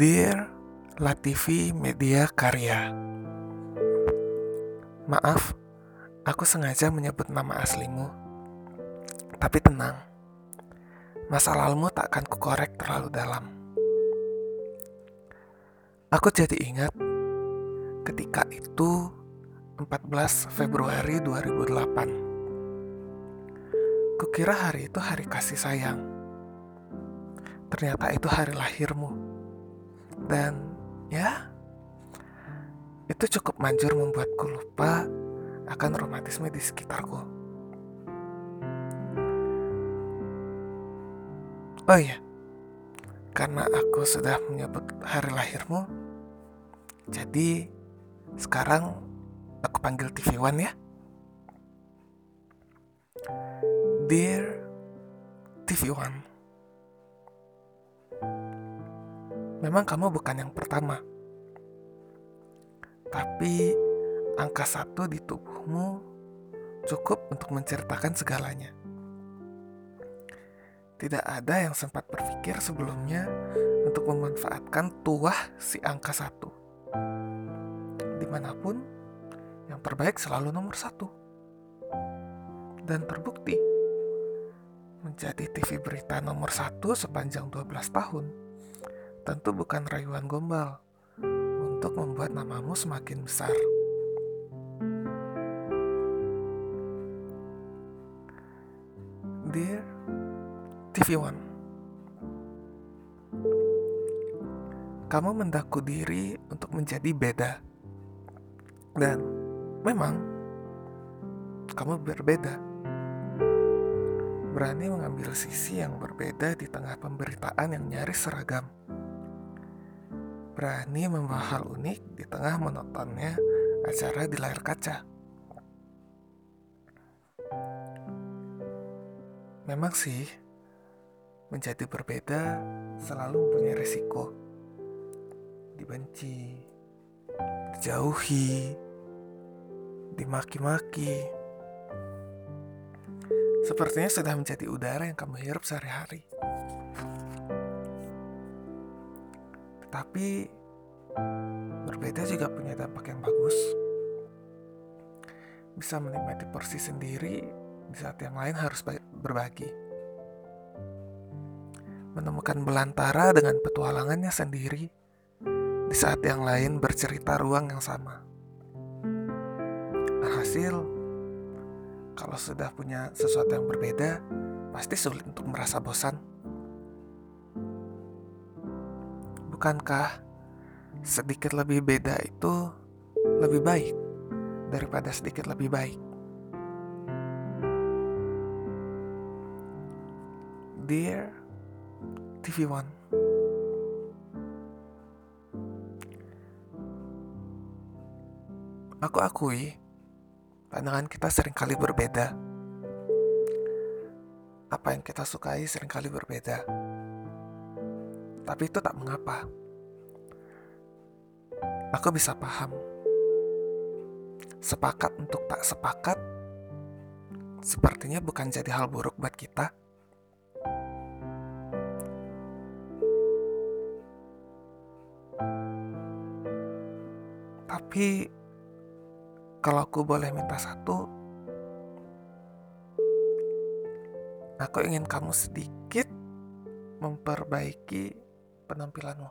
Dear Latifi Media Karya Maaf, aku sengaja menyebut nama aslimu. Tapi tenang, masa lalumu tak akan kukorek terlalu dalam. Aku jadi ingat ketika itu 14 Februari 2008. Kukira hari itu hari kasih sayang. Ternyata itu hari lahirmu. Dan ya, itu cukup manjur membuatku lupa akan romantisme di sekitarku. Oh iya, karena aku sudah menyebut hari lahirmu, jadi sekarang aku panggil TV One ya. Dear TV One, memang kamu bukan yang pertama, tapi angka satu di tubuhmu cukup untuk menceritakan segalanya. Tidak ada yang sempat berpikir sebelumnya untuk memanfaatkan tuah si angka satu. Di mana pun, yang terbaik selalu nomor satu. Dan terbukti, menjadi TV berita nomor satu sepanjang 12 tahun tentu bukan rayuan gombal untuk membuat namamu semakin besar. Dear TV One, kamu mendaku diri untuk menjadi beda, dan memang kamu berbeda berani mengambil sisi yang berbeda di tengah pemberitaan yang nyaris seragam. Berani membawa hal unik di tengah menontonnya acara di layar kaca. Memang sih, menjadi berbeda selalu mempunyai resiko. Dibenci, dijauhi, dimaki-maki sepertinya sudah menjadi udara yang kamu hirup sehari-hari. Tetapi berbeda juga punya dampak yang bagus. Bisa menikmati porsi sendiri di saat yang lain harus berbagi. Menemukan belantara dengan petualangannya sendiri di saat yang lain bercerita ruang yang sama. Alhasil, kalau sudah punya sesuatu yang berbeda, pasti sulit untuk merasa bosan. Bukankah sedikit lebih beda itu lebih baik daripada sedikit lebih baik? Dear TV One, aku akui Pandangan kita sering kali berbeda. Apa yang kita sukai sering kali berbeda. Tapi itu tak mengapa. Aku bisa paham. Sepakat untuk tak sepakat sepertinya bukan jadi hal buruk buat kita. Tapi kalau aku boleh minta satu, aku ingin kamu sedikit memperbaiki penampilanmu.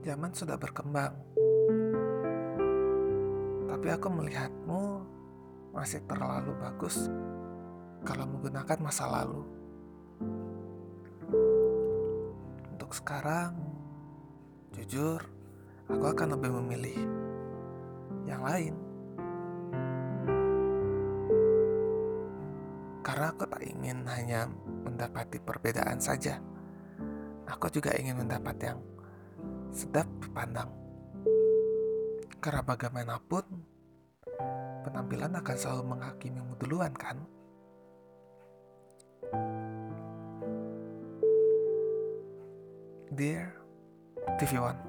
Zaman sudah berkembang, tapi aku melihatmu masih terlalu bagus kalau menggunakan masa lalu. Untuk sekarang, jujur, aku akan lebih memilih yang lain. Karena aku tak ingin hanya mendapati perbedaan saja. Aku juga ingin mendapat yang sedap dipandang. Karena bagaimanapun, penampilan akan selalu menghakimimu duluan kan? Dear TV One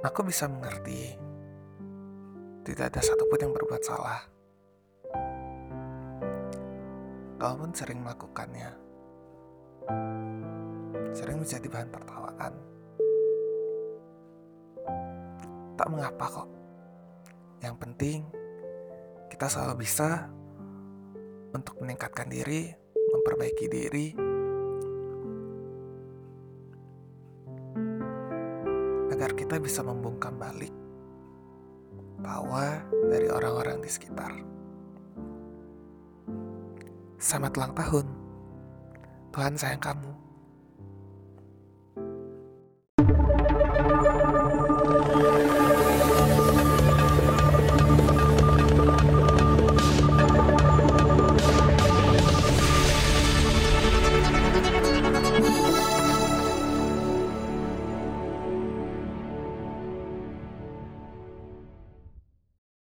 Aku bisa mengerti, tidak ada satupun yang berbuat salah. Kau pun sering melakukannya. Sering menjadi bahan tertawaan. Tak mengapa kok. Yang penting kita selalu bisa untuk meningkatkan diri, memperbaiki diri, agar kita bisa membungkam balik tawa dari orang-orang di sekitar. Selamat ulang tahun. Tuhan sayang kamu.